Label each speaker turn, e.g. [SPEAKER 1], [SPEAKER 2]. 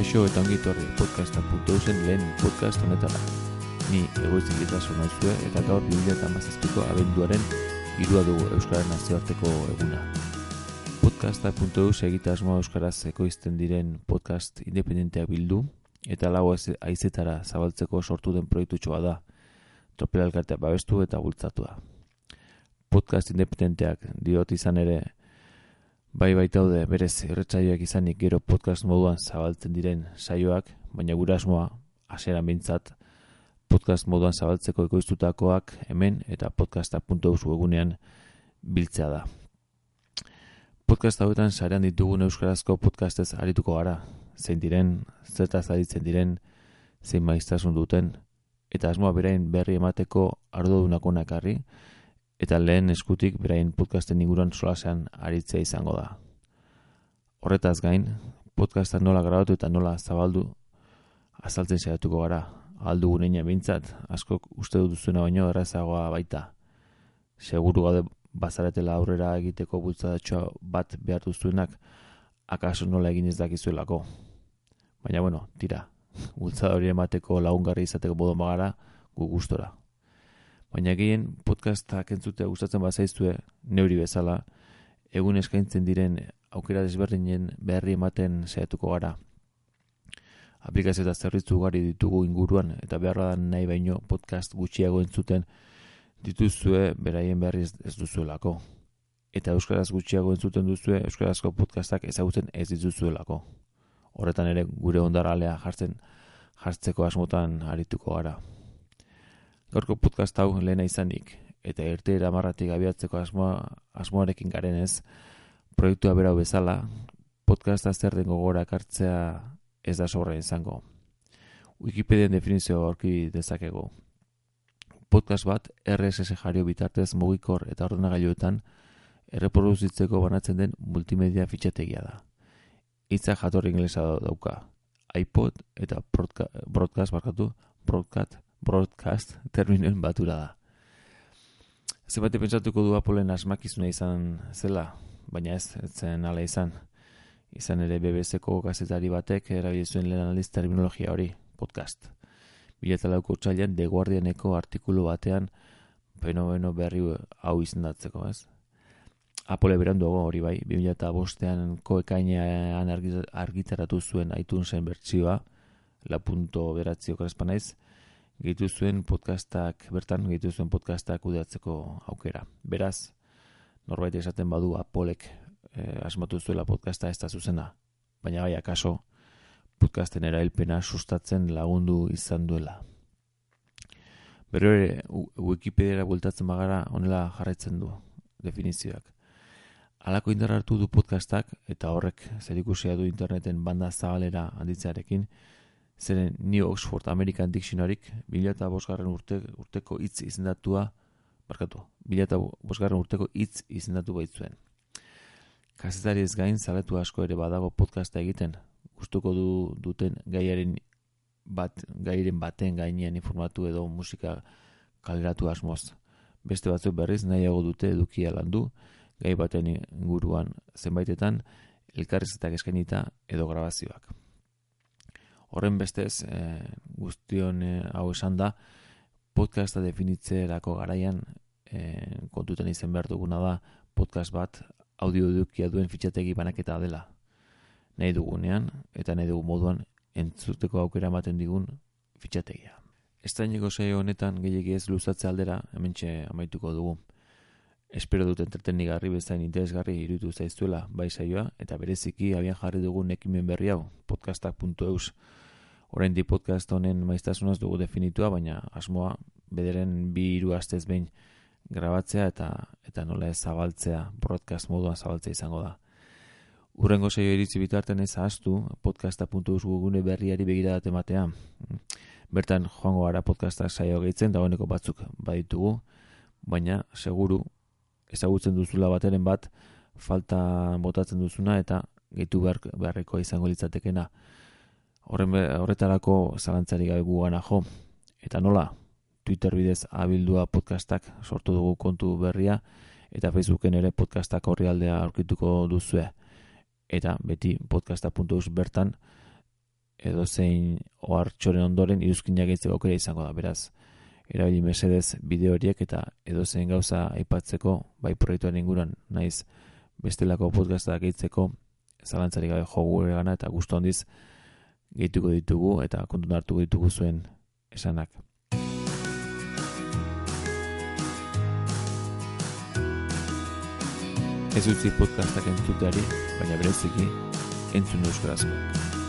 [SPEAKER 1] Kaixo eta ongi torri podcasta.eusen lehen podcast honetara. Ni egoizik eta nauzue eta gaur 2008ko abenduaren irua dugu Euskararen nazioarteko eguna. Podcasta.eus egita asmoa Euskaraz ekoizten diren podcast independenteak bildu eta lau aizetara zabaltzeko sortu den proiektutxoa da. Tropela babestu eta bultzatua. Podcast independenteak diot izan ere Bai baitaude berez irretsaioak izanik gero podcast moduan zabaltzen diren saioak, baina gura asmoa, asera mintzat, podcast moduan zabaltzeko ekoiztutakoak hemen eta podcasta.eus egunean biltzea da. Podcast hauetan sarean ditugun euskarazko podcastez arituko gara, zein diren, zertaz aditzen diren, zein maiztasun duten, eta asmoa berain berri emateko ardo nakarri, eta lehen eskutik beraien podcasten inguruan solasean aritzea izango da. Horretaz gain, podcastak nola grabatu eta nola zabaldu azaltzen saiatuko gara. Aldu guneina bintzat, askok uste dut duzuena baino errazagoa baita. Seguru gaude bazaretela aurrera egiteko bultzadatxoa bat behar duzuenak, akaso nola egin ez dakizuelako. Baina bueno, tira, bultzada hori emateko lagungarri izateko bodo magara, gu gustora. Baina gehien podcastak entzutea gustatzen bazaizue neuri bezala, egun eskaintzen diren aukera desberdinen beharri ematen saiatuko gara. Aplikazio eta zerbitzu gari ditugu inguruan eta beharra da nahi baino podcast gutxiago entzuten dituzue beraien beharri ez duzuelako. Eta euskaraz gutxiago entzuten duzue euskarazko podcastak ezagutzen ez dituzuelako. Horretan ere gure ondaralea jartzen jartzeko asmotan arituko gara. Gaurko podcast hau lehena izanik, eta irte eramarratik abiatzeko asmoa, asmoarekin garen ez, proiektua berau bezala, podcasta zer den gogora kartzea ez da sorra izango. Wikipedian definizio aurki dezakegu. Podcast bat RSS jario bitartez mugikor eta ordenagailuetan erreproduzitzeko banatzen den multimedia fitxategia da. Itza jatorri inglesa dauka. iPod eta broadcast, barkatu, broadcast, broadcast terminen batura da. Zebate pentsatuko du Apolen asmakizuna izan zela, baina ez, ez zen ala izan. Izan ere BBC-ko gazetari batek erabili zuen lehen analiz terminologia hori, podcast. Biletalauko txailan The Guardianeko artikulu batean fenomeno berri hau izendatzeko, ez? Apole beranduago hori bai, 2005ean koekainean argitaratu zuen iTunesen bertsioa, la punto beratzi naiz, gehitu zuen podcastak, bertan gehitu zuen podcastak kudeatzeko aukera. Beraz, norbait esaten badu apolek eh, asmatu zuela podcasta ez da zuzena, baina bai akaso podcasten erailpena sustatzen lagundu izan duela. Berro ere, Wikipedia bultatzen bagara honela jarraitzen du definizioak. Halako indar hartu du podcastak eta horrek zerikusia du interneten banda zabalera handitzearekin, zeren New Oxford American Dictionaryk bila eta bosgarren urte, urteko hitz izendatua, barkatu, bila eta bosgarren urteko hitz izendatu baitzuen. Kazetari ez gain, zaletu asko ere badago podcasta egiten, gustuko du duten gaiaren bat, gairen baten gainean informatu edo musika kaleratu asmoz. Beste batzuk berriz nahiago dute edukia landu, gai baten inguruan zenbaitetan, elkarrezetak eskainita edo grabazioak. Horren bestez, e, guztion e, hau esan da, podcasta definitzerako garaian e, kontutan izen behar duguna da podcast bat audio dukia duen fitxategi banaketa dela. Nahi dugunean eta nahi dugu moduan entzuteko aukera ematen digun fitxategia. Estaineko saio honetan gehiagia ez luzatze aldera hemen amaituko dugu. Espero dut entretenigarri bezain interesgarri irutu zaiztuela bai saioa eta bereziki abian jarri dugun ekimen berri hau podcastak.eus Orain di podcast honen maiztasunaz dugu definitua, baina asmoa bederen bi hiru astez behin grabatzea eta eta nola ez zabaltzea, broadcast moduan zabaltzea izango da. Urrengo saio iritzi bitarten ez ahaztu, podcasta.us berriari begira ematea. Bertan joango gara podcasta saio gehitzen, dagoeneko batzuk baditugu, baina seguru ezagutzen duzula bateren bat, falta botatzen duzuna eta gehitu behar, beharreko izango litzatekena Horren horretarako zalantzari gabe gugana jo. Eta nola? Twitter bidez abildua podcastak sortu dugu kontu berria eta Facebooken ere podcastak horrialdea aurkituko duzue. Eta beti podcasta.eus bertan edo zein ohartxoren ondoren iruzkinak egiteko aukera izango da. Beraz, erabili mesedez bideo horiek eta edo zein gauza aipatzeko bai proiektuan inguruan naiz bestelako podcastak egiteko zalantzari gabe jogu eta gustu handiz gehituko ditugu eta kontuta hartuko ditugu zuen esanak. Ez utzi podcastak entzuteari, baina bereziki entzun euskarazko. Entzun.